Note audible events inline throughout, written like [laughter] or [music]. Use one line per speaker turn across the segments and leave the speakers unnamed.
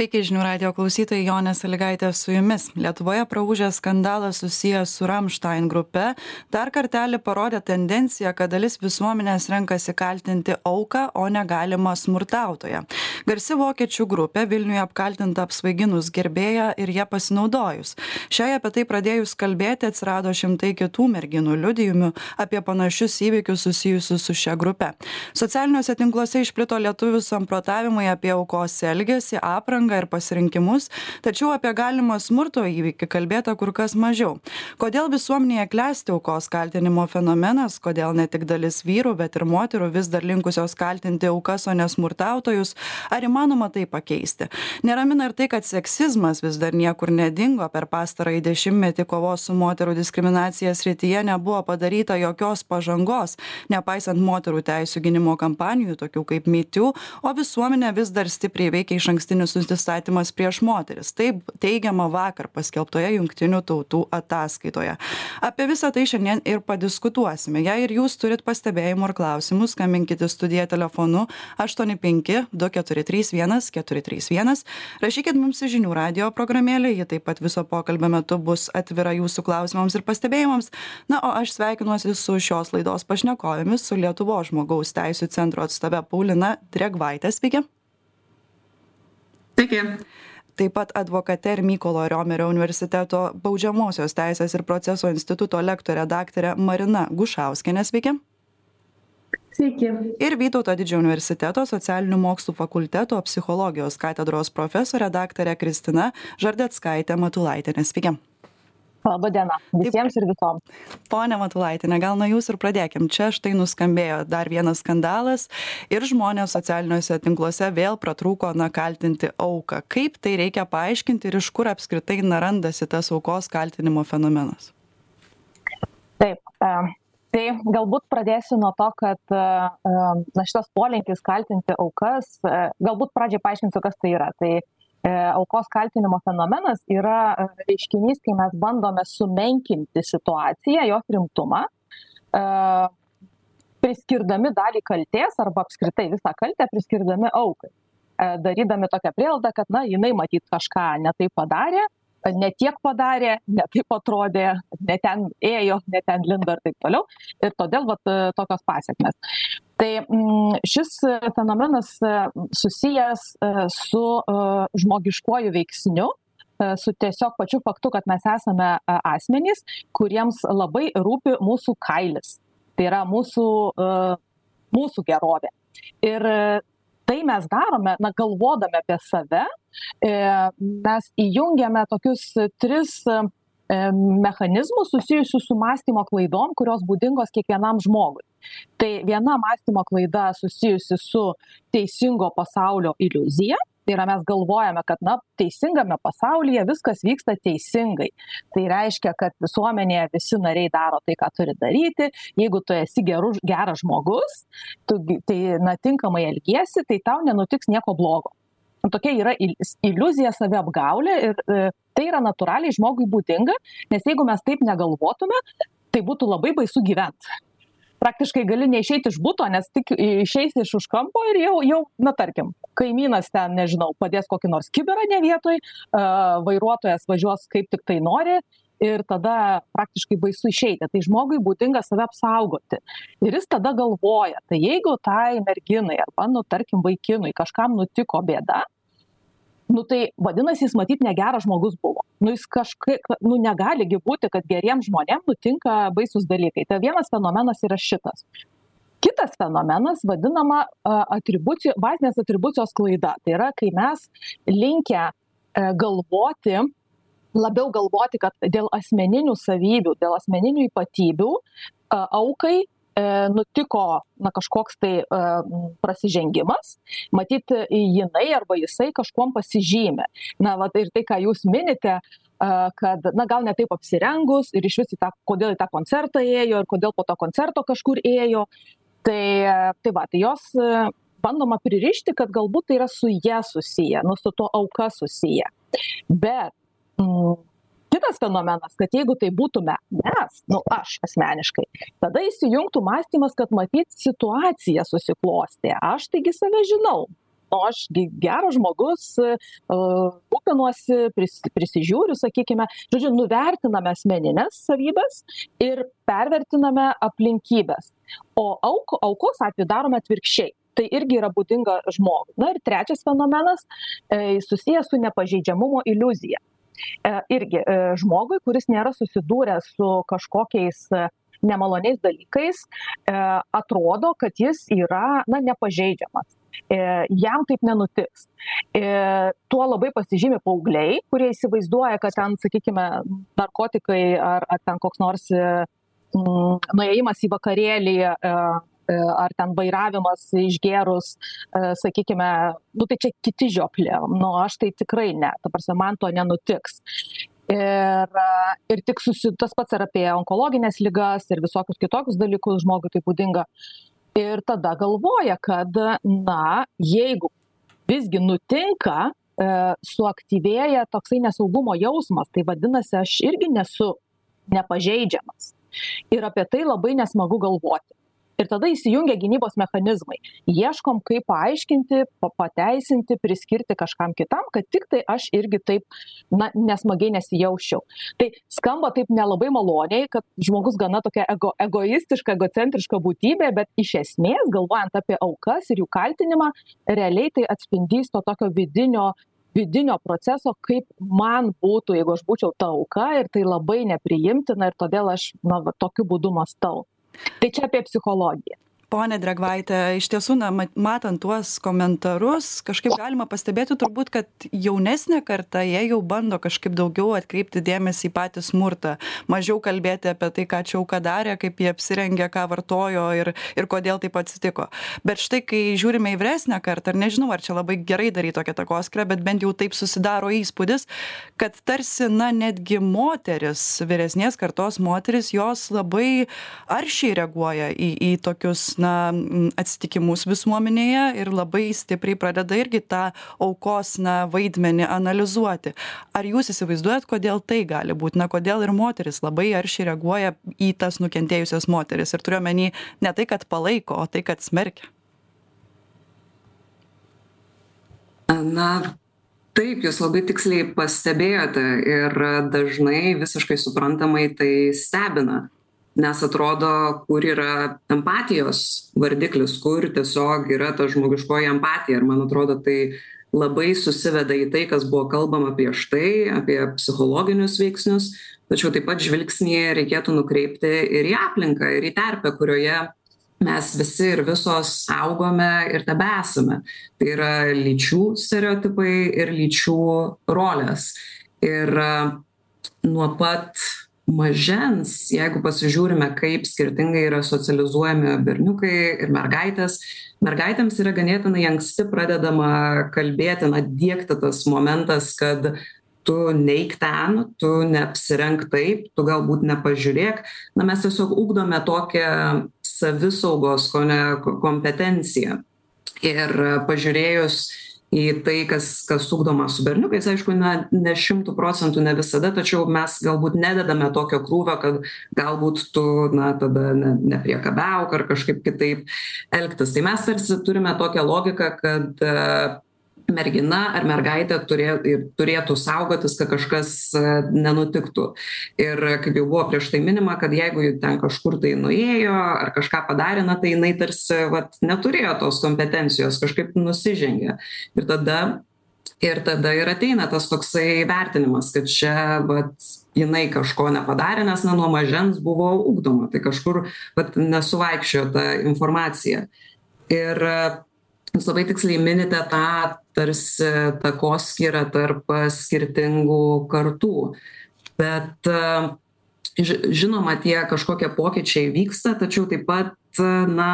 sveiki žinių radijo klausytojai jonė salygaitė su jumis. Lietuvoje praūžęs skandalas susijęs su ramštain grupe. Dar kartelį parodė tendenciją kad dalis visuomenės renkasi kaltinti auką o ne galimą smurtautoją. Garsi vokiečių grupė vilniuje apkaltinta apsvaiginus gerbėją ir ja pasinaudojus. Šiai apie tai pradėjus kalbėti atsirado šimtai kitų merginų liudijimų apie panašius įvykius susijusius su šia grupe. Socialiniuose tinkluose išplito lietuvių samprotavimai apie aukos elgesį aprangą aprangą ir pasirinkimus tačiau apie galimą smurto įvykį kalbėta kur kas mažiau. Kodėl visuomenėje klesti aukos kaltinimo fenomenas kodėl ne tik dalis vyrų bet ir moterų vis dar linkusios kaltinti aukas o ne smurtautojus ar įmanoma tai pakeisti? Neramina ir tai kad seksizmas vis dar niekur nedingo. Per pastarąjį dešimtmetį kovos su moterų diskriminacija srityje nebuvo padaryta jokios pažangos. Nepaisant moterų teisių gynimo kampanijų tokių kaip me too o visuomenę vis dar stipriai veikia išankstinis nusistatymas prieš moteris. Taip teigiama vakar paskelbtoje jungtinių tautų ataskaitoje. Apie visa tai šiandien ir padiskutuosime. Jei ir jūs turit pastebėjimų ar klausimų skambinkit į studiją telefonu aštuoni penki du keturi trys vienas keturi trys vienas. Rašykit mums į žinių radijo programėlę ji taip pat viso pokalbio metu bus atvira jūsų klausimams ir pastebėjimams. Na o aš sveikinuosi su šios laidos pašnekovėmis su lietuvos žmogaus teisių centro atstove paulina drėgvaite sveiki
Sveiki.
Taip pat advokate ir Mykolo Riomerio universiteto baudžiamosios teisės ir proceso instituto lektorė daktarė Marina Gušauskenė. Sveiki.
Sveiki.
Ir Vytauto didžiojo universiteto socialinių mokslų fakulteto psichologijos katedros profesorė daktarė Kristina Žardetskaitė Matulaitinė. Sveiki.
Labą dieną visiems ir visoms.
Pone Matulaitė, gal nuo jūs ir pradėkim. Čia štai nuskambėjo dar vienas skandalas ir žmonės socialiniuose tinkluose vėl pratrūko na kaltinti auką. Kaip tai reikia paaiškinti ir iš kur apskritai narandasi tas aukos kaltinimo fenomenas?
Taip. Um. Tai galbūt pradėsiu nuo to, kad na, šitas polinkis kaltinti aukas, galbūt pradžiai paaiškinsiu, kas tai yra. Tai E, aukos kaltinimo fenomenas yra e, reiškinys, kai mes bandome sumenkinti situaciją, jos rimtumą, e, priskirdami dalį kalties arba apskritai visą kaltę priskirdami aukai. Darydami tokią prielaidą, kad, na, jinai matyt kažką netai padarė, ne tiek padarė, ne taip atrodė, ne ten ėjo, ne ten lindo ir taip toliau. Ir todėl vat, tokios pasiekmes. Tai mm, šis fenomenas e, susijęs e, su e, žmogiškuoju veiksniu, su tiesiog pačiu faktu, kad mes esame asmenys, kuriems labai rūpi mūsų kailis. Tai yra mūsų, mūsų gerovė. Ir tai mes darome, na, galvodami apie save, e, mes įjungiame tokius tris mechanizmus susijusius su mąstymo klaidom, kurios būdingos kiekvienam žmogui. Tai viena mąstymo klaida susijusi su teisingo pasaulio iliuzija, Tai yra mes galvojame, kad na, teisingame pasaulyje viskas vyksta teisingai. Tai reiškia, kad visuomenėje visi nariai daro tai, ką turi daryti. Jeigu tu esi geru, geras žmogus, tu tai na, tinkamai elgiesi, tai tau nenutiks nieko blogo. Tokia yra iliuzija saviapgaulė ir e, tai yra natūraliai žmogui būdinga, nes jeigu mes taip negalvotume, tai būtų labai baisu gyventi praktiškai gali neišeiti iš buto, nes tik išeisi iš už kampo ir jau, jau na tarkim, kaimynas ten, nežinau, padės kokį nors kiberą ne vietoj, uh, vairuotojas važiuos kaip tik tai nori ir tada praktiškai baisu išeiti. Tai žmogui būdinga save apsaugoti. Ir jis tada galvoja, tai jeigu tai merginai arba, nu, tarkim, vaikinui kažkam nutiko bėda, nu tai vadinasi jis matyt negeras žmogus buvo. Nu jis kažkaip nu negaligi būti kad geriem žmonėm nutinka baisūs dalykai. Tai vienas fenomenas yra šitas. Kitas fenomenas vadinama atribucijų bazinės atribucijos klaida. Tai yra kai mes linkę e, galvoti labiau galvoti kad dėl asmeninių savybių dėl asmeninių ypatybių aukai nutiko na kažkoks tai e, prasižengimas, matyt, jinai arba jisai kažkuom pasižymė. Na, va, ir tai, ką jūs minite, e, kad, na, gal ne taip apsirengus ir iš vis į tą, kodėl į tą koncertą ėjo ir kodėl po to koncerto kažkur ėjo. Tai, tai va, tai jos bandoma pririšti, kad galbūt tai yra su jie susiję, nu, su tuo auka susiję. Bet mm, kitas fenomenas kad jeigu tai būtume mes nu aš asmeniškai tada įsijungtų mąstymas kad matyt situacija susiklostė. Aš taigi save žinau. O aš gi geras žmogus rūpinuosi pris prisižiūriu sakykime žodžiu nuvertiname asmenines savybes ir pervertiname aplinkybes o auk aukos atveju darome atvirkščiai. Tai irgi yra būdinga žmogui. Na ir trečias fenomenas e, susijęs su nepažeidžiamumo iliuzija. e, irgi e, žmogui kuris nėra susidūręs su kažkokiais nemaloniais dalykais atrodo kad jis yra na nepažeidžiamas E, jam taip nenutiks. E, tuo labai pasižymi paaugliai, kurie įsivaizduoja, kad ten, sakykime, narkotikai ar, ar ten koks nors nuėjimas į vakarėlį ar ten vairavimas išgerus, sakykime, nu tai čia kiti žioplė, nu aš tai tikrai ne, ta prasme, man to nenutiks. Ir, ir tik susi, tas pats ir apie onkologinės lygas ir visokius kitokius dalykus žmogui tai būdinga. Ir tada galvoja kad na jeigu visgi nutinka e, suaktyvėja toksai nesaugumo jausmas tai vadinasi aš irgi nesu nepažeidžiamas. Ir apie tai labai nesmagu galvoti ir tada įsijungia gynybos mechanizmai. Ieškom kaip paaiškinti pa pateisinti priskirti kažkam kitam kad tiktai aš irgi taip na nesmagiai nesijausčiau. Tai skamba taip nelabai maloniai kad žmogus gana tokia ego egoistiška egocentriška būtybė bet iš esmės galvojant apie aukas ir jų kaltinimą realiai tai atspindys to tokio vidinio vidinio proceso kaip man būtų jeigu aš būčiau ta auka ir tai labai nepriimtina ir todėl aš na va tokiu būdu mąstau tai čia apie psichologiją
ponia drėgvaite iš tiesų na mat matant tuos komentarus kažkaip galima pastebėti turbūt kad jaunesnė karta jie jau bando kažkaip daugiau atkreipti dėmesį į patį smurtą. Mažiau kalbėti apie tai ką čia auka darė kaip ji apsirengė ką vartojo ir ir kodėl taip atsitiko. Bet štai kai žiūrime į vyresnę kartą ir nežinau ar čia labai gerai daryt tokią takoskyrą bet bent jau taip susidaro įspūdis kad tarsi na netgi moterys vyresnės kartos moterys jos labai aršiai reaguoja į į tokius na atsitikimus visuomenėje ir labai stipriai pradeda irgi tą aukos na vaidmenį analizuoti. Ar jūs įsivaizduojat kodėl tai gali būt? Na kodėl ir moterys labai aršiai reaguoja į tas nukentėjusias moteris? Ir turiu omeny ne tai kad palaiko o tai kad smerkia.
Na taip jūs labai tiksliai pastebėjote ir dažnai visiškai suprantamai tai stebina nes atrodo kur yra empatijos vardiklis kur tiesiog yra ta žmogiškoji empatija. Ir man atrodo tai labai susiveda į tai kas buvo kalbama prieš tai apie psichologinius veiksnius. Tačiau taip pat žvilgsnį reikėtų nukreipti ir į aplinką ir į terpę kurioje mes visi ir visos augome ir tebesame. Tai yra lyčių stereotipai ir lyčių rolės. Ir nuo pat mažens jeigu pasižiūrime kaip skirtingai yra socializuojami berniukai ir mergaitės mergaitėms yra ganėtinai anksti pradedama kalbėti na diegti tas momentas kad tu neik ten tu neapsirenk taip tu galbūt nepažiūrėk. Na mes tiesiog ugdome tokią savisaugos kone kompetenciją. Ir pažiūrėjus į tai kas kas ugdoma su berniukais. Aišku na ne šimtu procentų ne visada tačiau mes galbūt nededame tokio krūvio kad galbūt tu na tada ne nepriekabiauk ar kažkaip kitaip elgtis. Tai mes tarsi turime tokią logiką kad mergina ar mergaitė turė ir turėtų saugotis kad kažkas nenutiktų. Ir kaip jau buvo prieš tai minima kad jeigu ji ten kažkur tai nuėjo ar kažką padarė na tai jinai tarsi vat neturėjo tos kompetencijos kažkaip nusižengė. Ir tada ir tada ir ateina tas toksai vertinimas kad čia vat jinai kažko nepadarė nes na nuo mažens buvo ugdoma tai kažkur vat nesuvaikščiojo ta informacija. Ir jūs labai tiksliai minite tą tarsi takoskyrą tarp skirtingų kartų. Bet ži žinoma tie kažkokie pokyčiai vyksta tačiau taip pat na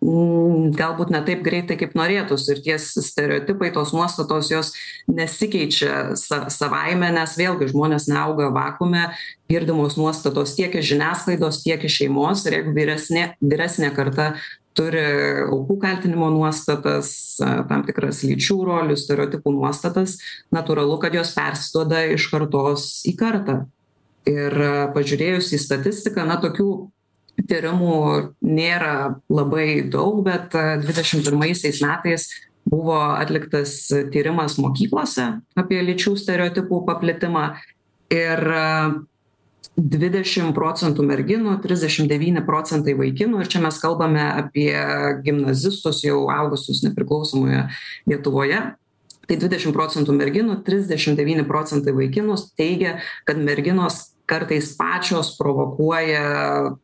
galbūt ne taip greitai kaip norėtųsi. Ir tie stereotipai tos nuostatos jos nesikeičia sa savaime nes vėlgi žmonės neauga vakuume girdimos nuostatos tiek iš žiniasklaidos tiek iš šeimos. Ir jeigu vyresnė vyresnė karta turi aukų kaltinimo nuostatas tam tikras lyčių rolių stereotipų nuostatas natūralu kad jos persiduoda iš kartos į kartą. Ir pažiūrėjus į statistiką na tokių tyrimų nėra labai daug bet dvidešim pirmaisiais metais buvo atliktas tyrimas mokyklose apie lyčių stereotipų paplitimą. Ir dvidešim procentų merginų trisdešim devyni procentai vaikinų. Ir čia mes kalbame apie gimnazistus jau augusius nepriklausomoje lietuvoje. Tai dvidešim procentų merginų trisdešim devyni procentai vaikinų teigia kad merginos kartais pačios provokuoja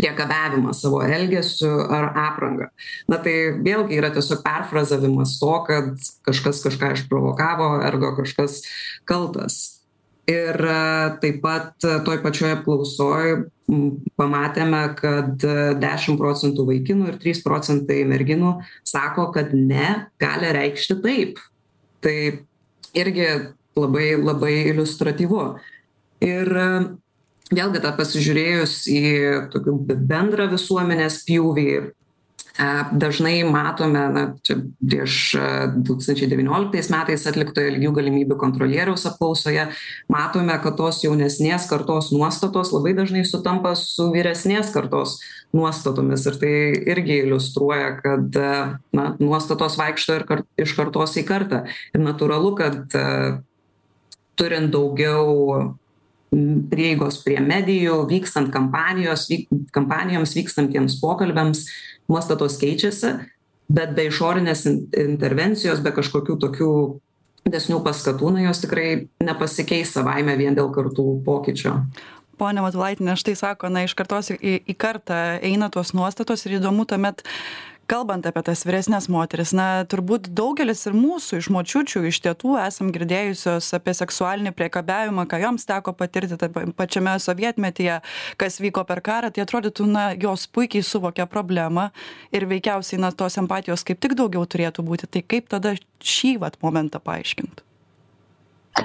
priekabiavimą savo elgesiu ar apranga na tai vėlgi yra tiesiog perfrazavimas to kad kažkas kažką išprovokavo ergo kažkas kaltas ir taip pat toj pačioj apklausoj pamatėme kad dešim procentų vaikinų ir trys procentai merginų sako kad ne gali reikšti taip. Tai irgi labai labai iliustratyvu. Ir vėlgi tą pasižiūrėjus į tokį bendrą visuomenės pjūvį dažnai matome na čia prieš du tūkstančiai devynioliktais metais atliktoje lygių galimybių kontrolieriaus apklausoje matome kad tos jaunesnės kartos nuostatos labai dažnai sutampa su vyresnės kartos nuostatomis. Ir tai irgi iliustruoja kad na nuostatos vaikšto ir kar iš kartos į kartą. Ir natūralu kad turint daugiau prieigos prie medijų vykstant kampanijos vyk kampanijoms vykstantiems pokalbiams nuostatos keičiasi bet be išorinės intervencijos be kažkokių tokių didesnių paskatų na jos tikrai nepasikeis savaime vien dėl kartų pokyčio.
Ponia matulaitiene štai sako na iš kartos į į kartą eina tos nuostatos ir įdomu tuomet kalbant apie tas vyresnes moteris na turbūt daugelis ir mūsų iš močiučių iš tetų esam girdėjusios apie seksualinį priekabiavimą ką joms teko patirti tam pačiame sovietmetyje kas vyko per karą tai atrodytų na jos puikiai suvokia problemą ir veikiausiai na tos empatijos kaip tik daugiau turėtų būti. Tai kaip tada šį vat momentą paaiškint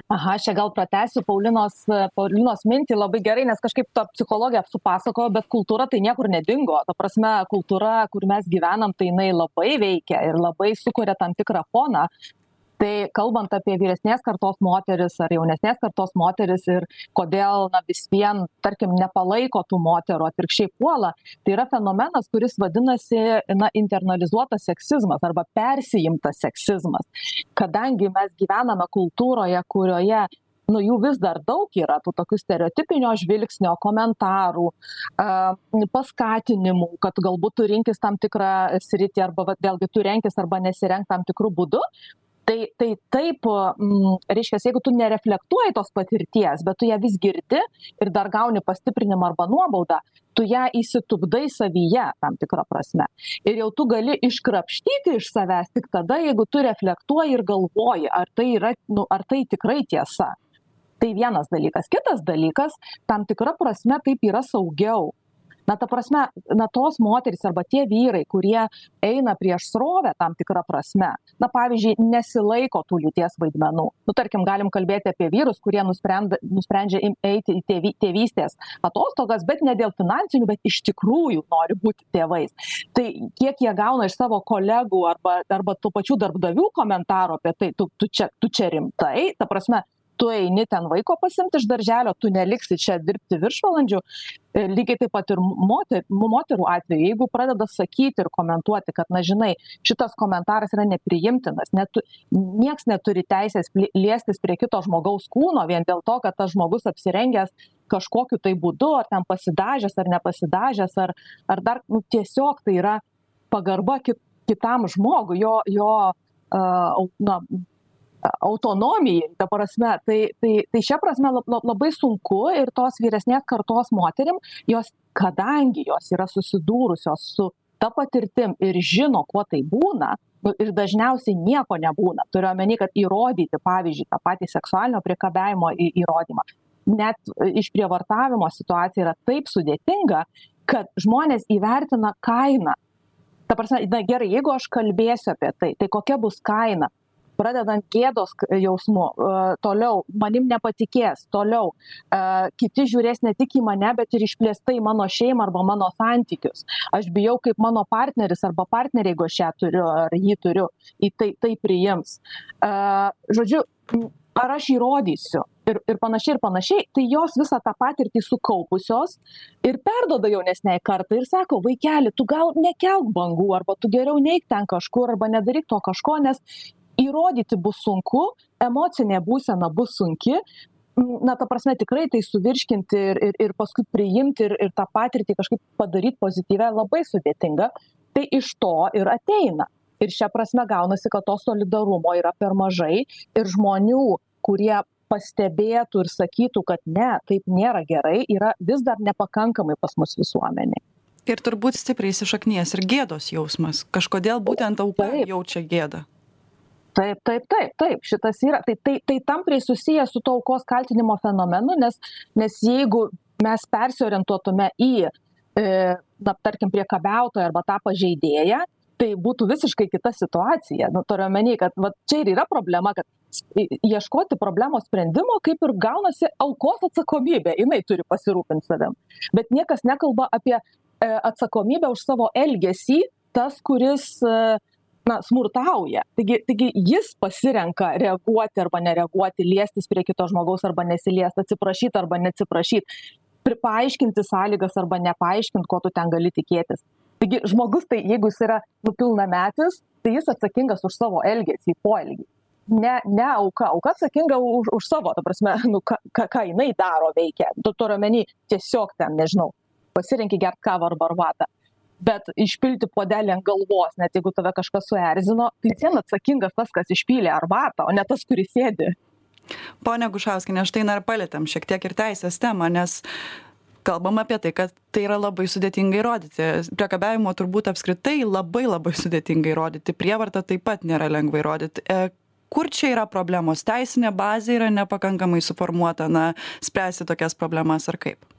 aha aš čia gal pratęsiu paulinos paulinos mintį labai gerai nes kažkaip ta psichologė supasakojo bet kultūra tai niekur nedingo. Ta prasme kultūra kur mes gyvenam tai jinai labai veikia ir labai sukuria tam tikrą foną tai kalbant apie vyresnės kartos moteris ar jaunesnės kartos moteris ir kodėl vis vien tarkim nepalaiko tų moterų atvirkščiai puola tai yra fenomenas kuris vadinasi na internalizuotas seksizmas arba persiimtas seksizmas. Kadangi mes gyvename kultūroje kurioje nu jų vis dar daug yra tų tokių stereotipinio žvilgsnio komentarų a paskatinimų kad galbūt tu rinkis tam tikrą sritį arba vat vėlgi tu renkis arba nesirenk tam tikru būdu tai tai taip m reiškias jeigu tu nereflektuoji tos patirties bet tu ją vis girdi ir dar gauni pastiprinimą arba nuobaudą tu ją įsitupdai savyje tam tikra prasme. Ir jau tu gali iškrapštyti iš savęs tik tada jeigu tu reflektuoji ir galvoji ar tai yra nu ar tai tikrai tiesa. Tai vienas dalykas. Kitas dalykas tam tikra prasme taip yra saugiau na ta prasme na tos moterys arba tie vyrai kurie eina prieš srovę tam tikra prasme na pavyzdžiui nesilaiko tų lyties vaidmenų. Nu tarkim galim kalbėti apie vyrus kurie nusprend nusprendžia im eiti į tėvy tėvystės atostogas bet ne dėl finansinių bet iš tikrųjų nori būti tėvais. Tai kiek jie gauna iš savo kolegų arba arba tų pačių darbdavių komentarų apie tai tu tu čia tu čia rimtai ta prasme tu eini ten vaiko pasiimt iš darželio tu neliksi čia dirbti viršvalandžių. Lygiai taip pat ir moter moterų atveju jeigu pradeda sakyti ir komentuoti kad na žinai šitas komentaras yra nepriimtinas net tu nieks neturi teisės liestis prie kito žmogaus kūno vien dėl to kad tas žmogus apsirengęs kažkokiu tai būdu ar ten pasidažęs ar nepasidažęs ar ar dar nu tiesiog tai yra pagarba ki kitam žmogui jo jo a na autonomijai ta prasme tai tai tai šia prasme la la labai sunku ir tos vyresnės kartos moterim jos kadangi jos yra susidūrusios su ta patirtim ir žino kuo tai būna nu ir dažniausiai nieko nebūna turiu omeny kad įrodyti pavyzdžiui tą patį seksualinio priekabiavimo į įrodymą net išprievartavimo situacija yra taip sudėtinga kad žmonės įvertina kainą. Ta prasme na gerai jeigu aš kalbėsiu apie tai tai kokia bus kaina pradedant gėdos jausmu toliau manim nepatikės toliau a kiti žiūrės ne tik į mane bet ir išplėstai į mano šeimą arba mano santykius. Aš bijau kaip mano partneris arba partnerė jeigu aš ją turiu ar jį turiu į tai tai priims. A žodžiu ar aš įrodysiu ir ir panašiai ir panašiai tai jos visą tą patirtį sukaupusios ir perduoda jaunesniai kartai ir sako vaikeli tu gal nekelk bangų arba tu geriau neik ten kažkur arba nedaryk to kažko nes įrodyti bus sunku emocinė būsena bus sunki. Na ta prasme tikrai tai suvirškinti ir ir ir paskui priimti ir ir tą patirtį kažkaip padaryt pozityvią labai sudėtinga. Tai iš to ir ateina. Ir šia prasme gaunasi kad to solidarumo yra per mažai ir žmonių kurie pastebėtų ir sakytų kad ne taip nėra gerai yra vis dar nepakankamai pas mus visuomenėj
ir turbūt stipriai įsišaknijęs ir gėdos jausmas. Kažkodėl būtent auka jaučia gėdą
taip taip taip taip šitas yra. Tai tai tai tampriai susiję su tuo aukos kaltinimo fenomenu nes nes jeigu mes persiorientuotume į e, na tarkim priekabiautoją arba tą pažeidėją tai būtų visiškai kita situacija. Nu turiu omeny kad vat čia ir yra problema kad ieškoti problemos sprendimo kaip ir gaunasi aukos atsakomybė jinai turi pasirūpint savim. Bet niekas nekalba apie e, atsakomybę už savo elgesį tas kuris e, na smurtauja. Taigi taigi jis pasirenka reaguoti arba nereaguoti liestis prie kito žmogaus arba nesiliest atsiprašyt arba neatsiprašyt pri paaiškinti sąlygas arba nepaaiškint ko tu ten gali tikėtis. Taigi žmogus tai jeigu jis yra nu pilnametis tai jis atsakingas už savo elgesį poelgį. Ne ne auka. Auka atsakinga už už savo ta prasme [laughs] nu ką ką ką jinai daro veikia. Tu turiu omeny tiesiog ten nežinau pasirenki gert kavą arba arbatą bet išpilti puodelį ant galvos net jeigu tave kažkas suerzino tai vis vien atsakingas tas kas išpylė arbatą o ne tas kuris sėdi.
Ponia gušauskiene štai na ir palietėm šiek tiek ir teisės temą nes kalbam apie tai kad tai yra labai sudėtinga įrodyti. Priekabiavimo turbūt apskritai labai labai sudėtinga įrodyti. Prievartą taip pat nėra lengva įrodyt e, kur čia yra problemos? Teisinė bazė yra nepakankamai suformuota na spręsti tokias problemas ar kaip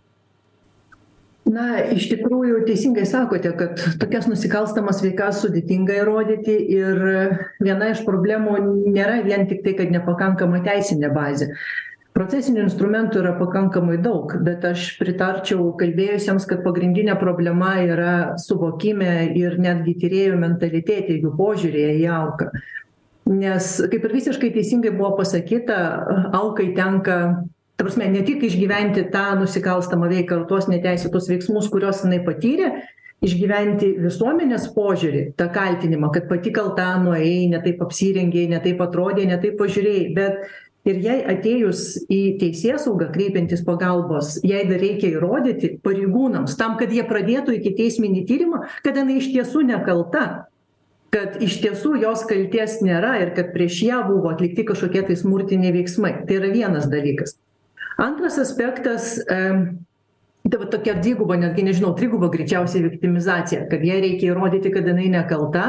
na iš tikrųjų teisingai sakote kad tokias nusikalstamas veikas sudėtinga įrodyti ir viena iš problemų nėra vien tiktai kad nepakankama teisinė bazė. Procesinių instrumentų yra pakankamai daug bet aš pritarčiau kalbėjusiems kad pagrindinė problema yra suvokime ir netgi tyrėjų mentalitete jų požiūryje į auką nes kaip ir visiškai teisingai buvo pasakyta aukai tenka ta prasme ne tik išgyventi tą nusikalstamą veiką ir tuos neteisėtus veiksmus kuriuos jinai patyrė išgyventi visuomenės požiūrį tą kaltinimą kad pati kalta nuėjai ne taip apsirengei ne taip atrodei ne taip pažiūrėjai bet ir jai atėjus į teisėsaugą kreipiantis pagalbos jai dar reikia įrodyti pareigūnams tam kad jie pradėtų ikiteisminį tyrimą kad jinai iš tiesų nekalta kad iš tiesų jos kaltės nėra ir kad prieš ją buvo atlikti kažkokie tai smurtiniai veiksmai. Tai yra vienas dalykas antras aspektas em tai va tokia dviguba netgi nežinau triguba greičiausiai viktimizacija kad jai reikia įrodyti kad jinai nekalta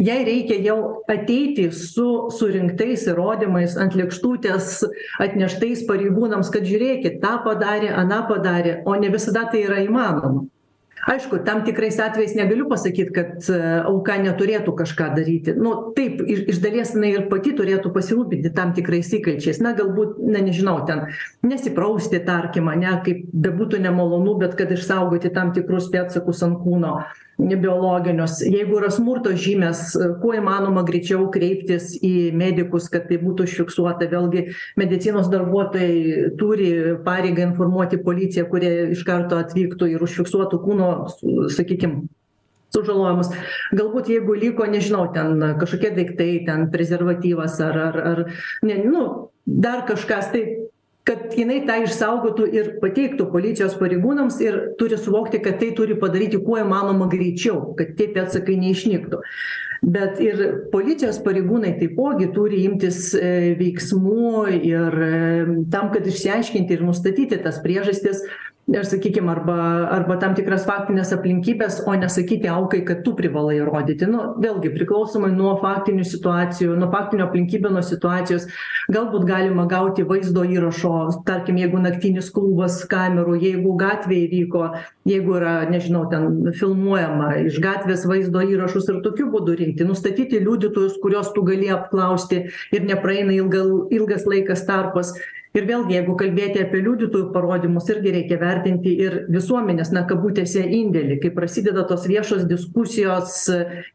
jai reikia jau ateiti su surinktais įrodymais ant lėkštutės atneštais pareigūnams kad žiūrėkit tą padarė aną padarė o ne visada tai yra įmanoma aišku tam tikrais atvejais negaliu pasakyt kad e, auka neturėtų kažką daryti. Nu taip iš iš dalies jinai ir pati turėtų pasirūpinti tam tikrais įkalčiais. Na galbūt na nežinau ten nesiprausti tarkim ane kaip bebūtų nemalonu bet kad išsaugoti tam tikrus pėdsakus ant kūno biologinius. Jeigu yra smurto žymės kuo įmanoma greičiau kreiptis į medikus kad tai būtų užfiksuota. Vėlgi medicinos darbuotojai turi pareigą informuoti policiją kurie iš karto atvyktų ir užfiksuotų kūno sakykim sužalojimus. Galbūt jeigu liko nežinau ten kažkokie daiktai ten prezervatyvas ar ar ar ne nu dar kažkas tai kad jinai tą išsaugotų ir pateiktų policijos pareigūnams ir turi suvokti kad tai turi padaryti kuo įmanoma greičiau kad tie pėdsakai neišnyktų. Bet ir policijos pareigūnai taipogi turi imtis veiksmų ir tam kad išsiaiškinti ir nustatyti tas priežastis ir sakykim arba arba tam tikras faktines aplinkybes o ne sakyti aukai kad tu privalai įrodyti nu vėlgi priklausomai nuo faktinių situacijų nuo faktinių aplinkybių nuo situacijos galbūt galima gauti vaizdo įrašo tarkim jeigu naktinis klubas kamerų jeigu gatvėj įvyko jeigu yra nežinau ten filmuojama iš gatvės vaizdo įrašus ir tokiu būdu rinkti nustatyti liudytojus kuriuos tu gali apklausti ir nepraeina ilga ilgas laikas tarpas ir vėlgi jeigu kalbėti apie liudytojų parodymus irgi reikia vertinti ir visuomenės na kabutėse indėlį kai prasideda tos viešos diskusijos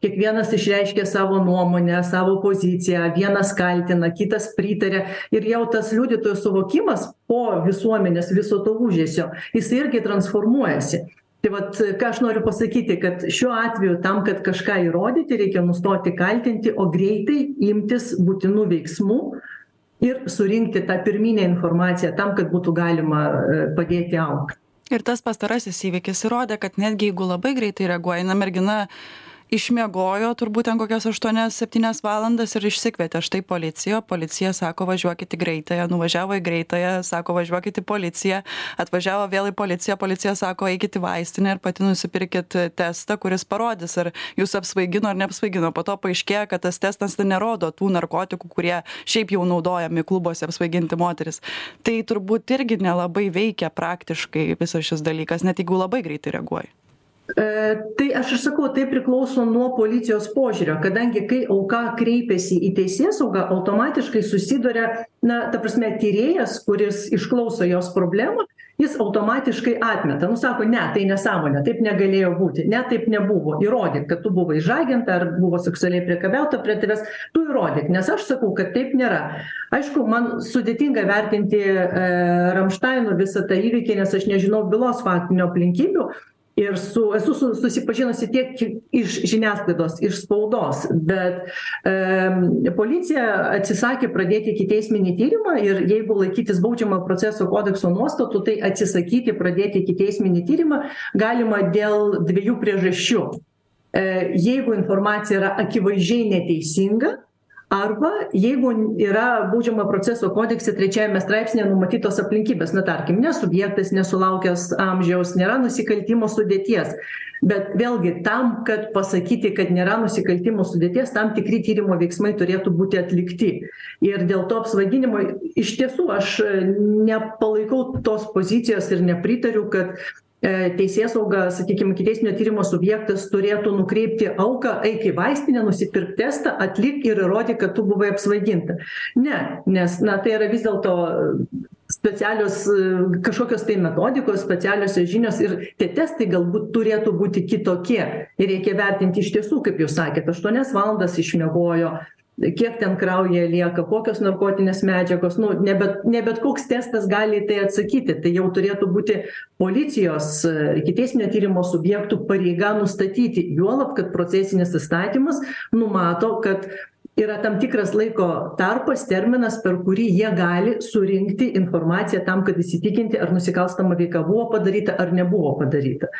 kiekvienas išreiškia savo nuomonę savo poziciją vienas kaltina kitas pritaria. Ir jau tas liudytojų suvokimas po visuomenės viso to ūžesio jisai irgi transformuojasi. Tai vat ką aš noriu pasakyti kad šiuo atveju tam kad kažką įrodyti reikia nustoti kaltinti o greitai imtis būtinų veiksmų ir surinkti tą pirminę informaciją tam kad būtų galima e, padėti augt.
Ir tas pastarasis įvykis įrodė kad netgi jeigu labai greitai reaguoji na mergina išmiegojo turbūt ten kokias aštuonias septynias valandas ir išsikvietė. Štai policiją o policija sako važiuokit į greitąją. Nuvažiavo į greitąją sako važiuokit į policiją. Atvažiavo vėl į policiją policija sako eikit į vaistinę ir pati nusipirkit testą kuris parodys ar jus apsvaigino ar neapsvaigino. Po to paaiškėja kad tas testas nerodo tų narkotikų kurie šiaip jau naudojami klubuose apsvaiginti moteris. Tai turbūt irgi nelabai veikia praktiškai visas šis dalykas net jeigu labai greitai reaguoji.
E, tai aš ir sakau tai priklauso nuo policijos požiūrio kadangi kai auka kreipiasi į teisėsaugą automatiškai susiduria na ta prasme tyrėjas kuris išklauso jos problemą jis automatiškai atmeta. Nu sako ne tai nesąmonė taip negalėjo būti ne taip nebuvo. Įrodyk kad tu buvai išžaginta ar buvo seksualiai priekabiauta prie tavęs tu įrodyk nes aš sakau kad taip nėra. Aišku man sudėtinga vertinti e, ramštaino visą tą įvykį nes aš nežinau bylos faktinių aplinkybių ir su esu su susipažinusi tiek iš žiniasklaidos iš spaudos bet em policija atsisakė pradėti ikiteisminį tyrimą ir jeigu laikytis baudžiamojo proceso kodekso nuostatų tai atsisakyti pradėti ikiteisminį tyrimą galima dėl dviejų priežasčių. E jeigu informacija yra akivaizdžiai neteisinga arba jeigu yra baudžiamojo proceso kodekse trečiajame straipsnyje numatytos aplinkybės na tarkim ne subjektas nesulaukęs amžiaus nėra nusikaltimo sudėties. Bet vėlgi tam kad pasakyti kad nėra nusikaltimo sudėties tam tikri tyrimo veiksmai turėtų būti atlikti. Ir dėl to apsvaiginimo iš tiesų aš nepalaikau tos pozicijos ir nepritariu kad teisėsauga sakykim ikiteisminio tyrimo subjektas turėtų nukreipti auką eik į vaistinę nusipirk testą atlik ir įrodyk kad tu buvai apsvaiginta. Ne nes na tai yra vis dėlto specialios kažkokios tai metodikos specialiosios žinios ir tie testai galbūt turėtų būti kitokie. Ir reikia vertinti iš tiesų kaip jūs sakėt aštuonias valandas išmiegojo kiek ten kraujyje lieka kokios narkotinės medžiagos nu ne bet ne bet koks testas gali į tai atsakyti. Tai jau turėtų būti policijos ikiteisminio tyrimo subjektų pareiga nustatyti. Juolab kad procesinis įstatymas numato kad yra tam tikras laiko tarpas terminas per kurį jie gali surinkti informaciją tam kad įsitikinti ar nusikalstama veika buvo padaryta ar nebuvo padaryta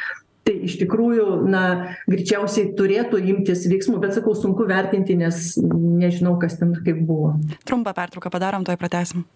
tai iš tikrųjų na greičiausiai turėtų imtis veiksmų bet sakau sunku vertinti nes nežinau kas ten kaip buvo.
Trumpą pertrauką padarom tuoj pratęsim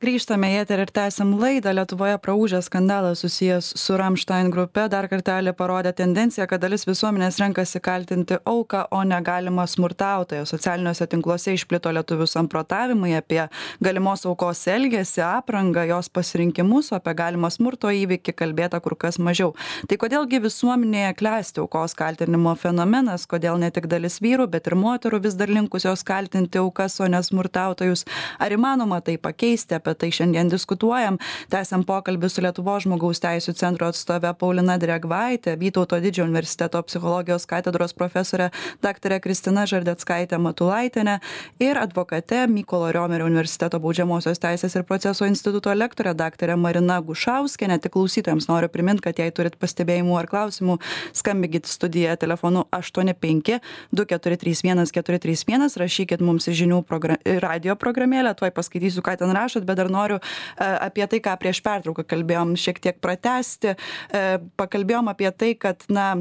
grįžtame į eterį ir tęsiam laidą lietuvoje praūžęs skandalas susijęs su ramštain grupe. Dar kartelį parodė tendenciją kad dalis visuomenės renkasi kaltinti auką o ne galimą smurtautoją. Socialiniuose tinkluose išplito lietuvių samprotavimai apie galimos aukos elgesį aprangą jos pasirinkimus o apie galimą smurto įvykį kalbėta kur kas mažiau. Tai kodėl gi visuomenėje klesti aukos kaltinimo fenomenas? Kodėl ne tik dalis vyrų bet ir moterų vis dar linkusios kaltinti aukas o ne smurtautojus? Ar įmanoma tai pakeisti apie tai šiandien diskutuojam. Tęsiam pokalbį su lietuvos žmogaus teisių centro atstove paulina drėgvaite vytauto didžiojo universiteto psichologijos katedros profesore daktare kristina žardeckaite matulaitiene ir advokate mykolo riomerio universiteto baudžiamosios teisės ir proceso instituto lektore daktare marina gušauskiene tik klausytojams noriu primint kad jei turit pastebėjimų ar klausimų skambinkit studiją telefonu aštuoni penki du keturi trys vienas keturi trys vienas. Rašykit mums į žinių progra radijo programėlę tuoj paskaitysiu ką ten rašot bet dar noriu e, apie tai ką prieš pertrauką kalbėjom šiek tiek pratęsti e, pakalbėjom apie tai kad na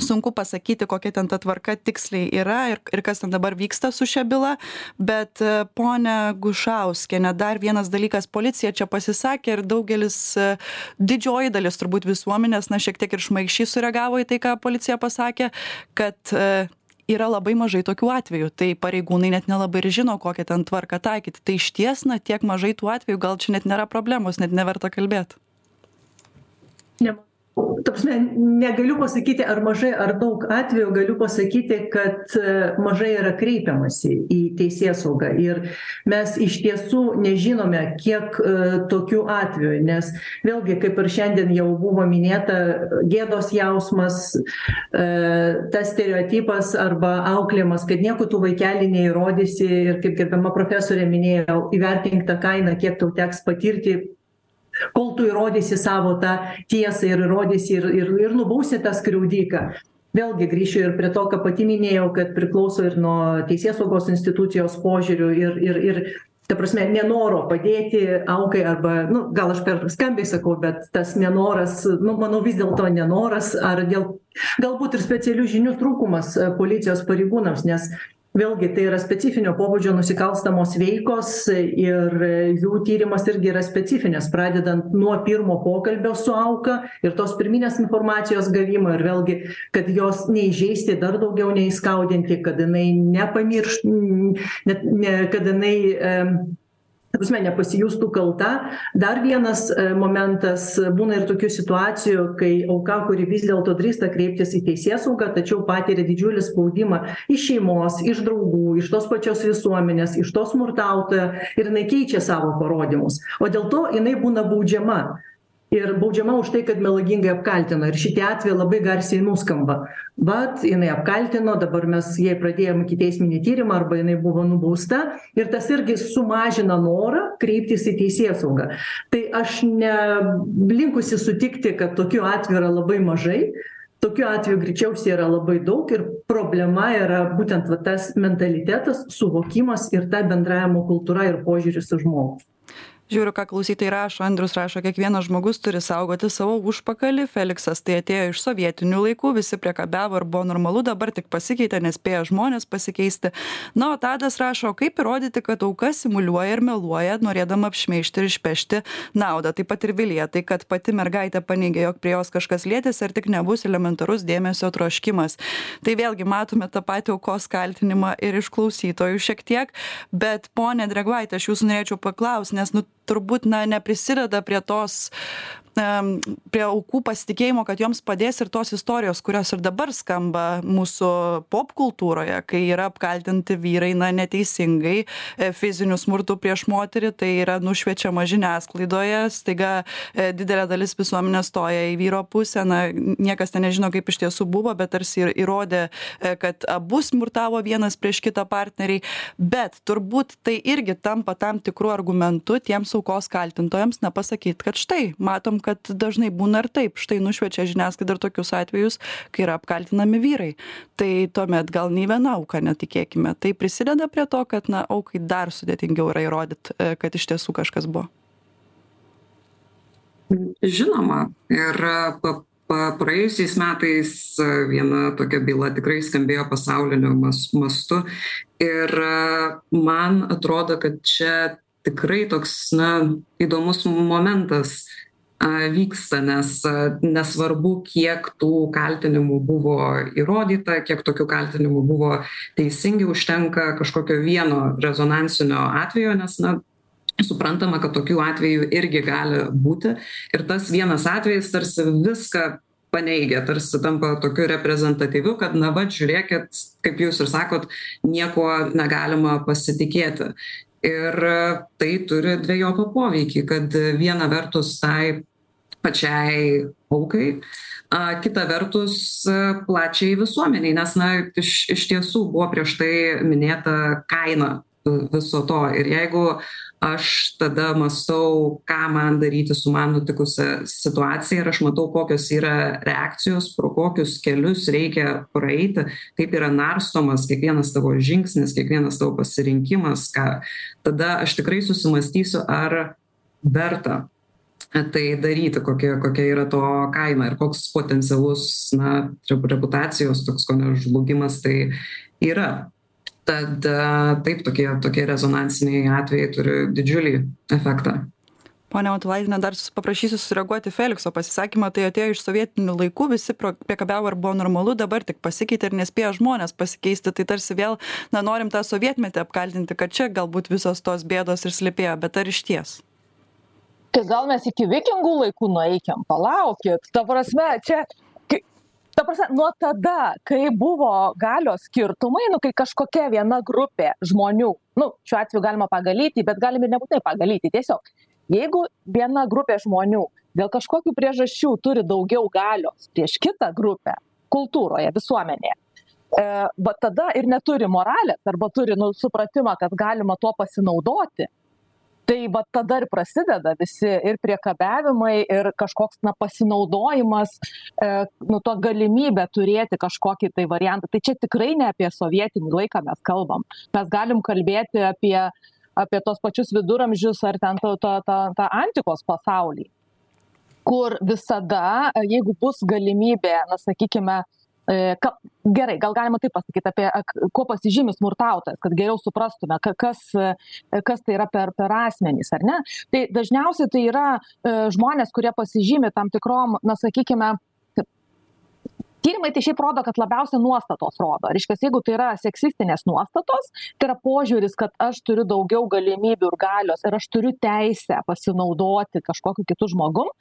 sunku pasakyti kokia ten ta tvarka tiksliai yra ir ir kas ten dabar vyksta su šia byla bet e, ponia gušauskiene dar vienas dalykas policija čia pasisakė ir daugelis didžioji dalis turbūt visuomenės na šiek tiek ir šmaikščiai sureagavo į tai ką policija pasakė kad yra labai mažai tokių atvejų. Tai pareigūnai net nelabai ir žino kokią ten tvarką taikyti. Tai išties na tiek mažai tų atvejų gal čia net nėra problemos net neverta kalbėt.
Ne ta prasme negaliu pasakyti ar mažai ar daug atvejų galiu pasakyti kad mažai yra kreipiamasi į teisėsaugą. Ir mes iš tiesų nežinome kiek tokių atvejų nes vėlgi kaip ir šiandien jau buvo minėta gėdos jausmas tas stereotipas arba auklėjimas kad nieko tu vaikeli neįrodysi. Ir kaip gerbiama profesorė minėjo įvertink tą kainą kiek tau teks patirti kol tu įrodysi savo tą tiesą ir įrodysi ir ir ir nubausi tą skriaudiką vėlgi grįšiu ir prie to ką pati minėjau kad priklauso ir nuo teisėsaugos institucijos požiūrių ir ir ir ta prasme nenoro padėti aukai arba nu gal aš per skambiai sakau bet tas nenoras nu manau vis dėlto nenoras ar dėl galbūt ir specialių žinių trūkumas policijos pareigūnams nes vėlgi tai yra specifinio pobūdžio nusikalstamos veikos ir jų tyrimas irgi yra specifinis pradedant nuo pirmo pokalbio su auka ir tos pirminės informacijos gavimo ir vėlgi kad jos neįžeisti dar daugiau neįskaudinti kad jinai nepamirš net ne kad jinai prasme nepasijustų kalta. Dar vienas momentas būna ir tokių situacijų kai auka kuri vis dėlto drįsta kreiptis į teisėsaugą tačiau patiria didžiulį spaudimą iš šeimos iš draugų iš tos pačios visuomenės iš to smurtautojo ir jinai keičia savo parodymus. O dėl to jinai būna baudžiama ir baudžiama už tai kad melagingai apkaltino. Ir šitie atvejai labai garsiai nuskamba vat jinai apkaltino dabar mes jai pradėjom ikiteisminį tyrimą arba jinai buvo nubausta. Ir tas irgi sumažina norą kreiptis į teisėsaugą. Tai aš ne linkusi sutikti kad tokių atvejų yra labai mažai. Tokių atvejų greičiausiai yra labai daug ir problema yra būtent va tas mentalitetas suvokimas ir ta bendravimo kultūra ir požiūris į žmogų
žiūriu ką klausytojai rašo andrius rašo kiekvienas žmogus turi saugoti savo užpakalį. Feliksas tai atėjo iš sovietinių laikų visi priekabiavo ir buvo normalu dabar tik pasikeitė nespėja žmonės pasikeisti. Na o tadas rašo kaip įrodyti kad auka simuliuoja ir meluoja norėdama apšmeižti ir išpešti naudą. Taip pat ir vilija tai kad pati mergaitė paneigė jog prie jos kažkas lietėsi ar tik nebus elementarus dėmesio troškimas. Tai vėlgi matome tą patį aukos kaltinimą ir iš klausytojų šiek tiek bet ponia drėgvaite aš jūsų norėčiau paklaust nes nu turbūt na neprisideda prie tos prie aukų pasitikėjimo kad joms padės ir tos istorijos kurios ir dabar skamba mūsų popkultūroje kai yra apkaltinti vyrai na neteisingai e, fiziniu smurtu prieš moterį tai yra nušviečiama žiniasklaidoje staiga e, didelė dalis visuomenės stoja į vyro pusę na niekas ten nežino kaip iš tiesų buvo bet tarsi ir įrodė e, kad abu smurtavo vienas prieš kitą partneriai. Bet turbūt tai irgi tampa tam tikru argumentu tiems aukos kaltintojams na pasakyt kad štai matom kad dažnai būna ir taip. Štai nušviečia žiniasklaida ir tokius atvejus kai yra apkaltinami vyrai. Tai tuomet gal nei viena auka netikėkime. Tai prisideda prie to kad na aukai dar sudėtingiau yra įrodyt e, kad iš tiesų kažkas buvo.
Žinoma. Ir pa praėjusiais metais e, viena tokia byla tikrai skambėjo pasauliniu mas mastu. Ir e, man atrodo kad čia tikrai toks na įdomus momentas vyksta nes nesvarbu kiek tų kaltinimų buvo įrodyta kiek tokių kaltinimų buvo teisingi užtenka kažkokio vieno rezonansinio atvejo nes na suprantama kad tokių atvejų irgi gali būti. Ir tas vienas atvejis tarsi viską paneigia tarsi tampa tokiu reprezentatyviu kad na vat žiūrėkit kaip jūs ir sakot niekuo negalima pasitikėti. Ir tai turi dvejopą poveikį kad viena vertus tai pačiai aukai. A kita vertus plačiai visuomenei nes na iš iš tiesų buvo prieš tai minėta kaina viso to. Ir jeigu aš tada mąstau ką man daryti su man nutikusia situacija ir aš matau kokios yra reakcijos pro kokius kelius reikia praeiti kaip yra narstomas kiekvienas tavo žingsnis kiekvienas tavo pasirinkimas ką tada aš tikrai susimąstysiu ar verta tai daryti kokia kokia yra to kaina ir koks potencialus na reputacijos toks kone žlugimas tai yra. Tad taip tokie tokie rezonansiniai atvejai turi didžiulį efektą.
Ponia matulaitiene dar paprašysiu sureaguoti felikso pasisakymą. Tai atėjo iš sovietinių laikų visi priekabiavo ir buvo normalu dabar tik pasikeitė ir nespėja žmonės pasikeisti. Tai tarsi vėl na norim tą sovietmetį apkaltinti kad čia galbūt visos tos bėdos ir slypėjo bet ar išties
Tai gal mes iki vikingų laikų nueikim, palaukit. Ta prasme, čia ta prasme, nuo tada, kai buvo galios skirtumai, nu, kai kažkokia viena grupė žmonių, nu, šiuo atveju galima pagalyti, bet galime ir nebūtinai pagalyti, tiesiog, jeigu viena grupė žmonių dėl kažkokių priežasčių turi daugiau galios prieš kitą grupę kultūroje, visuomenėje, e, bet tada ir neturi moralės arba turi nu, supratimą, kad galima tuo pasinaudoti, tai va tada ir prasideda visi ir priekabiavimai ir kažkoks na pasinaudojimas e, nu to galimybė turėti kažkokį tai variantą. Tai čia tikrai ne apie sovietinį laiką mes kalbam. Mes galim kalbėti apie apie tuos pačius viduramžius ar ten tą tą tą tą antikos pasaulį kur visada jeigu bus galimybė na sakykime ka, gerai, gal galima taip pasakyti apie kuo pasižymi smurtautojas, kad geriau suprastume, kas, e, kas tai yra per, per asmenys, ar ne? Tai dažniausiai tai yra e, žmonės, kurie pasižymi tam tikrom, na sakykime, Tyrimai tai šiaip rodo, kad labiausia nuostatos rodo. Reiškia, jeigu tai yra seksistinės nuostatos, tai yra požiūris, kad aš turiu daugiau galimybių ir galios ir aš turiu teisę pasinaudoti kažkokiu kitu žmogum,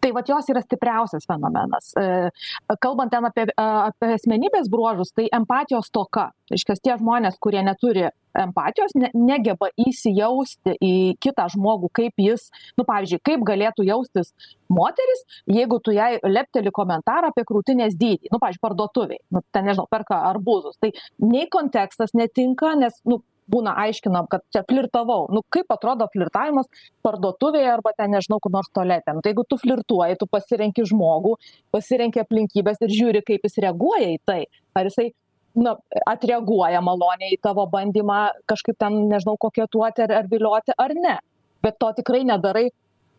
tai vat jos yra stipriausias fenomenas. E, kalbant ten apie apie asmenybės bruožus tai empatijos stoka. Reiškias tie žmonės kurie neturi empatijos ne negeba įsijausti į kitą žmogų kaip jis nu pavyzdžiui kaip galėtų jaustis moteris jeigu tu jai lepteli komentarą apie krūtinės dydį. Nu pavyzdžiui parduotuvėj. Nu ten nežinau perka arbūzus. Tai nei kontekstas netinka nes nu būna aiškinam kad čia flirtavau. Nu kaip atrodo flirtavimas parduotuvėje arba ten nežinau kur nors tualete. Nu tai jeigu tu flirtuoji tu pasirenki žmogų pasirenki aplinkybes ir žiūri kaip jis reaguoja į tai. Ar jisai na atreaguoja maloniai į tavo bandymą kažkaip ten nežinau koketuoti ar ar vilioti ar ne. Bet to tikrai nedarai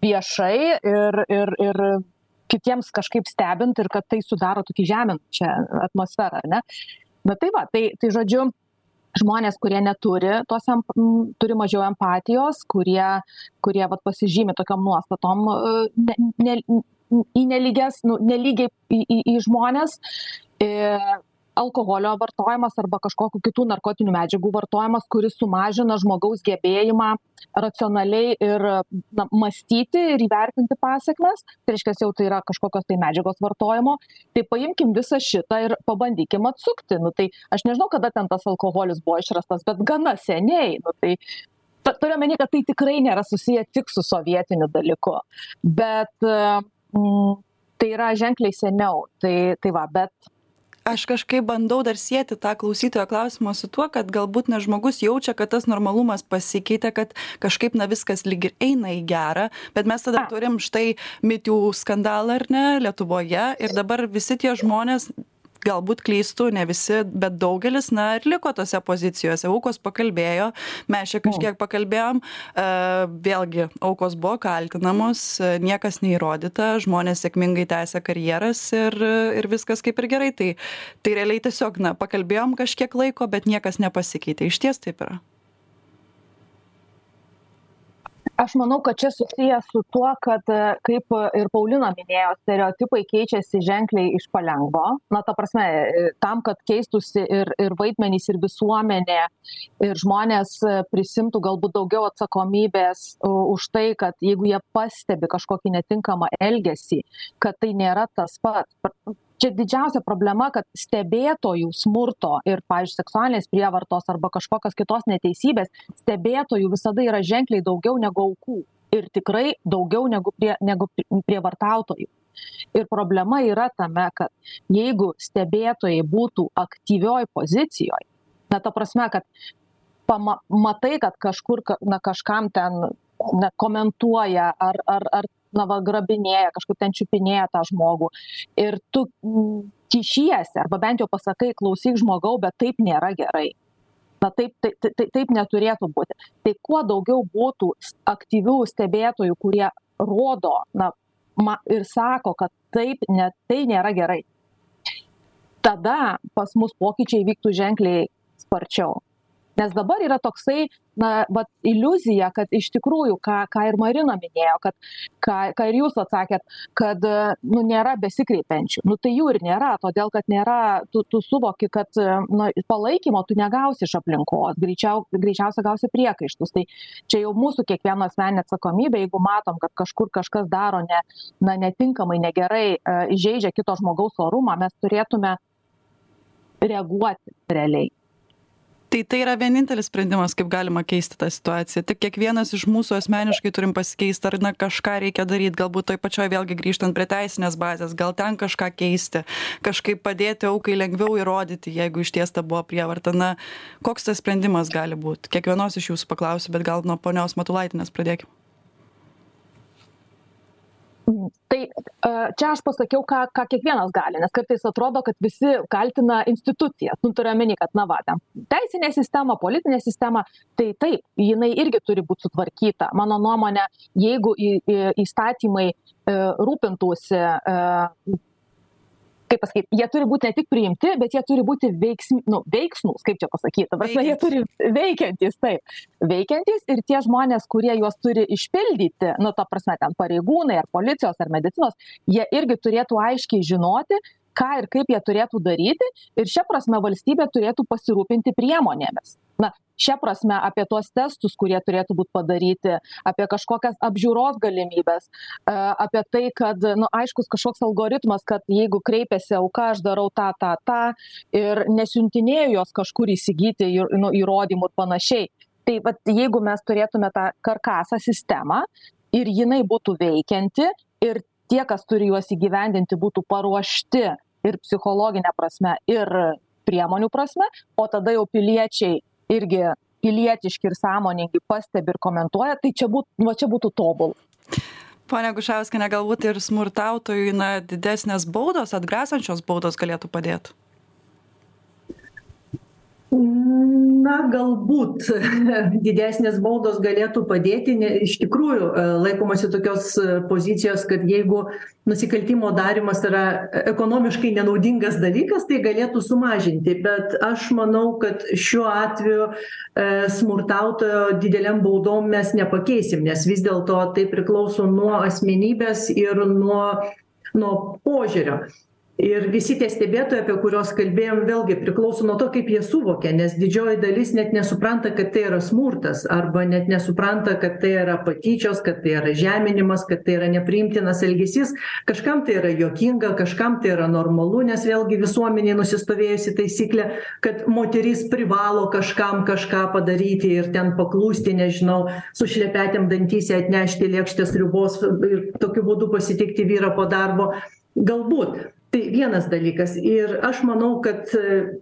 viešai ir ir ir kitiems kažkaip stebint ir kad tai sudaro tokį žeminančią atmosferą ar ne. Na tai va tai tai žodžiu žmonės kurie neturi tos em turi mažiau empatijos kurie kurie vat pasižymi tokiom nuostatom e, ne ne į nelygias nu nelygiai į į į žmones ir alkoholio vartojimas arba kažkokių kitų narkotinių medžiagų vartojimas kuris sumažina žmogaus gebėjimą racionaliai ir na mąstyti ir įvertinti pasekmes. Tai reiškias jau tai yra kažkokios tai medžiagos vartojimo. Tai paimkim visą šitą ir pabandykim atsukti. Nu tai aš nežinau kada ten tas alkoholis buvo išrastas bet gana seniai. Nu tai turiu omeny kad tai tikrai nėra susiję tik su sovietiniu dalyku. Bet mm, tai yra ženkliai seniau. Tai tai va bet
aš kažkaip bandau dar sieti tą klausytojo klausimą su tuo kad galbūt na žmogus jaučia kad tas normalumas pasikeitė kad kažkaip na viskas lyg ir eina į gera bet mes tada turim štai me too skandalą ar ne lietuvoje ir dabar visi tie žmonės galbūt klystu ne visi bet daugelis na ir liko tose pozicijose. Aukos pakalbėjo mes čia kažkiek pakalbėjom. A vėlgi aukos buvo kaltinamos niekas neįrodyta žmonės sėkmingai tęsia karjeras ir ir viskas kaip ir gerai. Tai tai realiai tiesiog na pakalbėjom kažkiek laiko bet niekas nepasikeitė. Išties taip yra
aš manau kad čia susiję su tuo kad kaip ir paulina minėjo stereotipai keičiasi ženkliai iš palengvo. Na ta prasme tam kad keistųsi ir ir vaidmenys ir visuomenė ir žmonės prisiimtų galbūt daugiau atsakomybės už tai kad jeigu jie pastebi kažkokį netinkamą elgesį kad tai nėra tas pats čia didžiausia problema kad stebėtojų smurto ir pavyzdžiui seksualinės prievartos arba kažkokios kitos neteisybės stebėtojų visada yra ženkliai daugiau negu aukų ir tikrai daugiau negu prie negu prievartautojų. Ir problema yra tame kad jeigu stebėtojai būtų aktyvioj pozicijoj na ta prasme kad pama matai kad kažkur na kažkam ten na komentuoja ar ar ar na va grabinėja kažkaip ten čiupinėja tą žmogų. Ir tu kišiesi arba bent jau pasakai klausyk žmogau bet taip nėra gerai. Na taip tai tai taip neturėtų būti. Tai kuo daugiau būtų aktyvių stebėtojų kurie rodo na ma ir sako kad taip ne tai nėra gerai tada pas mus pokyčiai vyktų ženkliai sparčiau nes dabar yra toksai na vat iliuzija kad iš tikrųjų ką ką ir marina minėjo kad ką ką ir jūs atsakėt kad nu nėra besikreipiančių. Nu tai jų ir nėra todėl kad nėra tu tu suvoki kad na palaikymo tu negausi iš aplinkos greičiau greičiausia gausi priekaištus. Tai čia jau mūsų kiekvieno asmeninė atsakomybė jeigu matom kad kažkur kažkas daro ne na netinkamai negerai įžeidžia kito žmogaus orumą mes turėtume reaguoti realiai
tai tai yra vienintelis sprendimas kaip galima keisti tą situaciją. Tik kiekvienas iš mūsų asmeniškai turim pasikeist ar na kažką reikia daryt galbūt toj pačioj vėlgi grįžtant prie teisinės bazės gal ten kažką keisti kažkaip padėti aukai lengviau įrodyti jeigu išties ta buvo prievarta. Na koks tas sprendimas gali būt? Kiekvienos iš jūsų paklausiu bet gal nuo ponios matulaitienės pradėkim
tai čia aš pasakiau ką ką kiekvienas gali nes kartais atrodo kad visi kaltina institucijas. Nu turiu omeny kad na va ten teisinė sistema politinė sistema tai taip jinai irgi turi būt sutvarkyta. Mano nuomone jeigu į į įstatymai rūpintųsi kaip pasakyt jie turi būt ne tik priimti bet jie turi būti veiksm nu veiksnūs kaip čia pasakyt. Ta prasme jie turi veikiantys taip. Veikiantys ir tie žmonės kurie juos turi išpildyti nu ta prasme ten pareigūnai ar policijos ar medicinos jie irgi turėtų aiškiai žinoti ką ir kaip jie turėtų daryti ir šia prasme valstybė turėtų pasirūpinti priemonėmis. Na šia prasme apie tuos testus kurie turėtų būt padaryti apie kažkokias apžiūros galimybes apie tai kad nu aiškus kažkoks algoritmas kad jeigu kreipiasi auka aš darau tą tą tą ir nesiuntinėju jos kažkur įsigyti ir nu įrodymų ir panašiai. Tai vat jeigu mes turėtume tą karkasą sistemą ir jinai būtų veikianti ir tie kas turi juos įgyvendinti būtų paruošti ir psichologine prasme ir priemonių prasme o tada jau piliečiai irgi pilietiški ir sąmoningi pastebi ir komentuoja tai čia būt va čia būtų tobula.
Ponia gušauskiene galbūt ir smurtautojui na didesnės baudos atgrasančios baudos galėtų padėt
na galbūt [laughs] didesnės baudos galėtų padėti ne iš tikrųjų laikomasi tokios pozicijos kad jeigu nusikaltimo darymas yra ekonomiškai nenaudingas dalykas tai galėtų sumažinti. Bet aš manau kad šiuo atveju smurtautojo didelėm baudom mes nepakeisim nes vis dėlto tai priklauso nuo asmenybės ir nuo nuo požiūrio ir visi tie stebėtojai apie kuriuos kalbėjom vėlgi priklauso nuo to kaip jie suvokia nes didžioji dalis net nesupranta kad tai yra smurtas arba net nesupranta kad tai yra patyčios kad tai yra žeminimas kad tai yra nepriimtinas elgesys. Kažkam tai yra juokinga kažkam tai yra normalu nes vėlgi visuomenėj nusistovėjusi taisyklė kad moteris privalo kažkam kažką padaryti ir ten paklusti nežinau su šlepetėm dantyse atnešti lėkštę sriubos ir tokiu būdu pasitikti vyrą po darbo. Galbūt tai vienas dalykas. Ir aš manau kad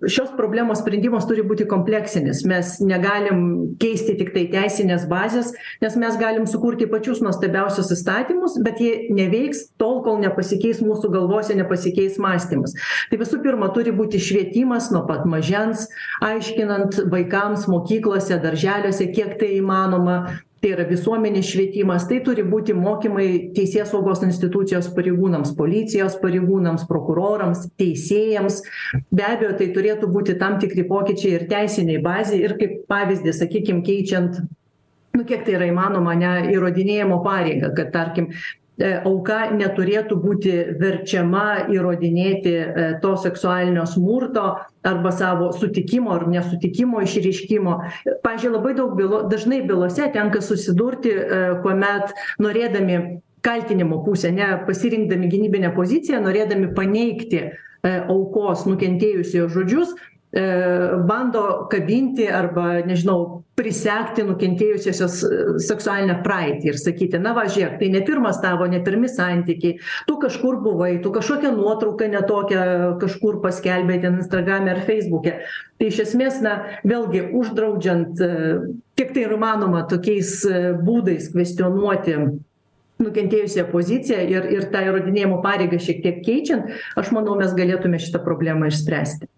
šios problemos sprendimas turi būti kompleksinis. Mes negalim keisti tiktai teisinės bazės nes mes galim sukurti pačius nuostabiausius įstatymus bet jie neveiks tol kol nepasikeis mūsų galvose nepasikeis mąstymas. Tai visų pirma turi būti švietimas nuo pat mažens aiškinant vaikams mokyklose darželiuose kiek tai įmanoma tai yra visuomenės švietimas tai turi būti mokymai teisėsaugos institucijos pareigūnams policijos pareigūnams prokurorams teisėjams. Be abejo tai turėtų būti tam tikri pokyčiai ir teisinėj bazėj ir kaip pavyzdį sakykim keičiant nu kiek tai yra įmanoma ane įrodinėjimo pareigą kad tarkim auka neturėtų būti verčiama įrodinėti to seksualinio smurto arba savo sutikimo ar nesutikimo išreiškimo. Pavyzdžiui labai daug bylo dažnai bylose tenka susidurti kuomet norėdami kaltinimo pusę ne pasirinkdami gynybinę poziciją norėdami paneigti aukos nukentėjusiojo žodžius bando kabinti arba nežinau prisegti nukentėjusiosios seksualinę praeitį ir sakyti na va žiūrėk tai ne pirmas tavo ne pirmi santykiai. Tu kažkur buvai tu kažkokią nuotrauką ne tokią kažkur paskelbei ten instagrame ar feisbuke tai iš esmės na vėlgi uždraudžiant kiek tai yra įmanoma tokiais būdais kvestionuoti nukentėjusiąją poziciją ir ir tą įrodinėjimo pareigą šiek tiek keičiant aš manau mes galėtume šitą problemą išspręsti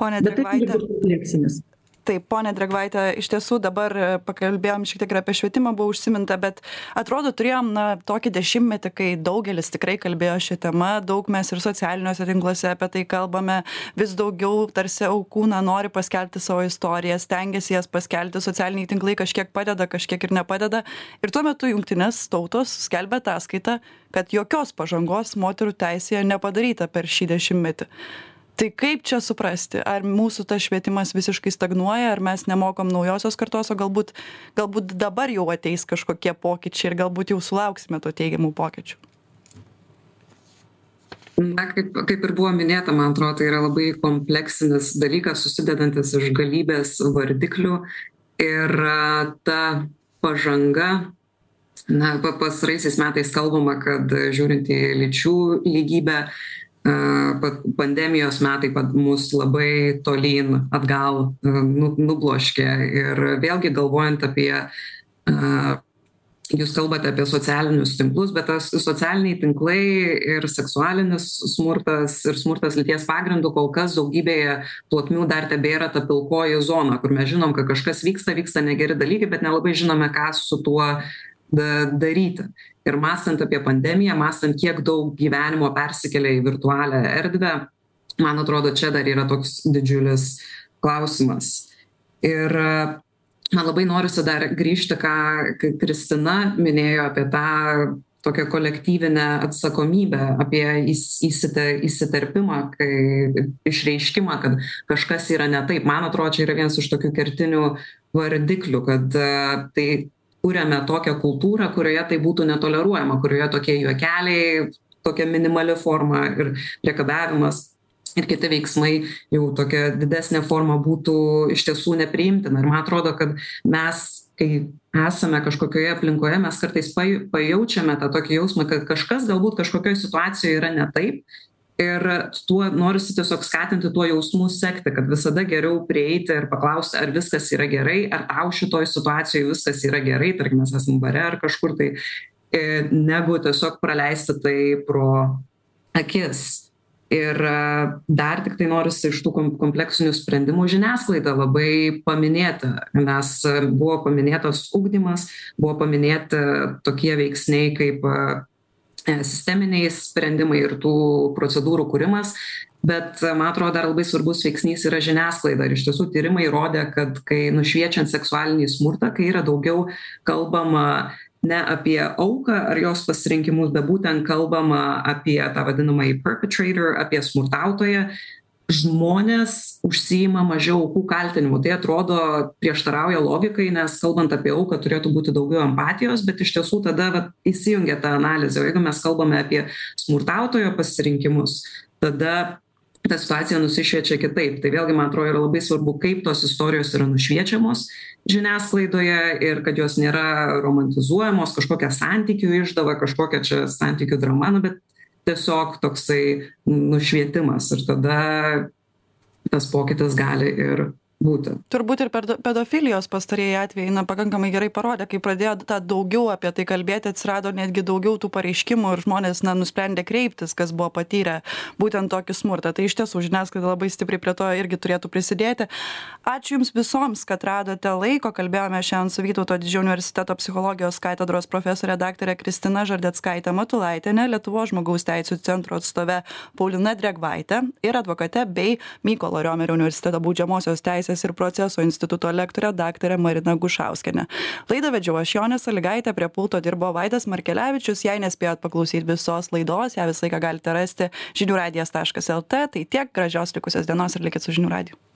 ponia
bet tai kompleksinis.
Taip ponia drėgvaite iš tiesų dabar pakalbėjom šiek tiek ir apie švietimą buvo užsiminta bet atrodo turėjom na tokį dešimtmetį kai daugelis tikrai kalbėjo šia tema daug mes ir socialiniuose tinkluose apie tai kalbame vis daugiau tarsi aukų na nori paskelbti savo istorijas stengiasi jas paskelbti socialiniai tinklai kažkiek padeda kažkiek ir nepadeda. Ir tuo metu jungtinės tautos skelbia ataskaitą kad jokios pažangos moterų teisėje nepadaryta per šį dešimtmetį tai kaip čia suprasti ar mūsų tas švietimas visiškai stagnuoja ar mes nemokom naujosios kartos o galbūt galbūt dabar jau ateis kažkokie pokyčiai ir galbūt jau sulauksime tų teigiamų pokyčių?
Na kaip kaip ir buvo minėta man atrodo tai yra labai kompleksinis dalykas susidedantis iš galybės vardiklių. Ir ta pažanga na pa pastaraisiais metais kalbama kad žiūrint į lyčių lygybę pandemijos metai mus labai tolyn atgal nu nubloškė. Ir vėlgi galvojant apie jūs kalbate apie socialinius tinklus bet tas socialiniai tinklai ir seksualinis smurtas ir smurtas lyties pagrindu kol kas daugybėje plotmių dar tebėra ta pilkoji zona kur mes žinom kad kažkas vyksta vyksta negeri dalykai bet nelabai žinome ką su tuo da daryti ir mąstant apie pandemiją mąstant kiek daug gyvenimo persikelia į virtualią erdvę man atrodo čia dar yra toks didžiulis klausimas. Ir man labai norisi dar grįžti ką kristina minėjo apie tą tokią kolektyvinę atsakomybę apie įs įsite įsiterpimą kai išreiškimą kad kažkas yra ne taip. Man atrodo čia yra vienas iš tokių kertinių vardiklių kad tai kuriame tokią kultūrą kurioje tai būtų netoleruojama kurioje tokie juokeliai tokia minimali forma ir priekabiavimas ir kiti veiksmai jau tokia didesnė forma būtų iš tiesų nepriimtina. Ir man atrodo kad mes kai esame kažkokioje aplinkoje mes kartais paju pajaučiame tą tokį jausmą kad kažkas galbūt kažkokioj situacijoj yra ne taip ir tuo norisi tiesiog skatinti tuo jausmu sekti kad visada geriau prieiti ir paklausti ar viskas yra gerai ar tau šitoj situacijoj viskas yra gerai tarkim mes esam bare ar kažkur tai e negu tiesiog praleisti tai pro akis. Ir dar tiktai norisi iš tų kom kompleksinių sprendimų žiniasklaidą labai paminėti nes buvo paminėtas ugdymas buvo paminėti tokie veiksniai kaip sisteminiai sprendimai ir tų procedūrų kūrimas bet man atrodo dar labai svarbus veiksnys yra žiniasklaida. Ir iš tiesų tyrimai rodė kad kai nušviečiant seksualinį smurtą kai yra daugiau kalbama ne apie auką ar jos pasirinkimus bet būtent kalbama apie tą vadinamąjį perpetrator apie smurtautoją žmonės užsiima mažiau aukų kaltinimu. Tai atrodo prieštarauja logikai nes kalbant apie auką turėtų būti daugiau empatijos bet iš tiesų tada vat įsijungia ta analizė. O jeigu mes kalbame apie smurtautojo pasirinkimus tada ta situacija nusišviečia kitaip. Tai vėlgi man atrodo yra labai svarbu kaip tos istorijos yra nušviečiamos žiniasklaidoje ir kad jos nėra romantizuojamos kažkokia santykių išdava kažkokia čia santykių drama nu bet tiesiog toksai nušvietimas ir tada tas pokytis gali ir būti
turbūt ir per pedofilijos pastarieji atvejai na pakankamai gerai parodė kai pradėjo tą daugiau apie tai kalbėti atsirado netgi daugiau tų pareiškimų ir žmonės na nusprendė kreiptis kas buvo patyrę būtent tokį smurtą. Tai iš tiesų žiniasklaida labai stipriai prie to irgi turėtų prisidėti. Ačiū jums visoms kad radote laiko. Kalbėjome šiandien su vytauto didžiojo universiteto psichologijos katedros profesore daktare kristina žardeckaite matulaitiene lietuvos žmogaus teisių centro atstove paulina drėgvaite ir advokate bei mykolo riomerio universiteto baudžiamosios teisės teisės ir proceso instituto lektore daktare marina gušauskiene laidą vedžiau aš jonė salygaitė prie pulto dirbo vaidas markelevičius. Jei nespėjot paklausyt visos laidos ją visą laiką galite rasti žinių radijas taškas lt. Tai tiek gražios likusios dienos ir likit su žinių radiju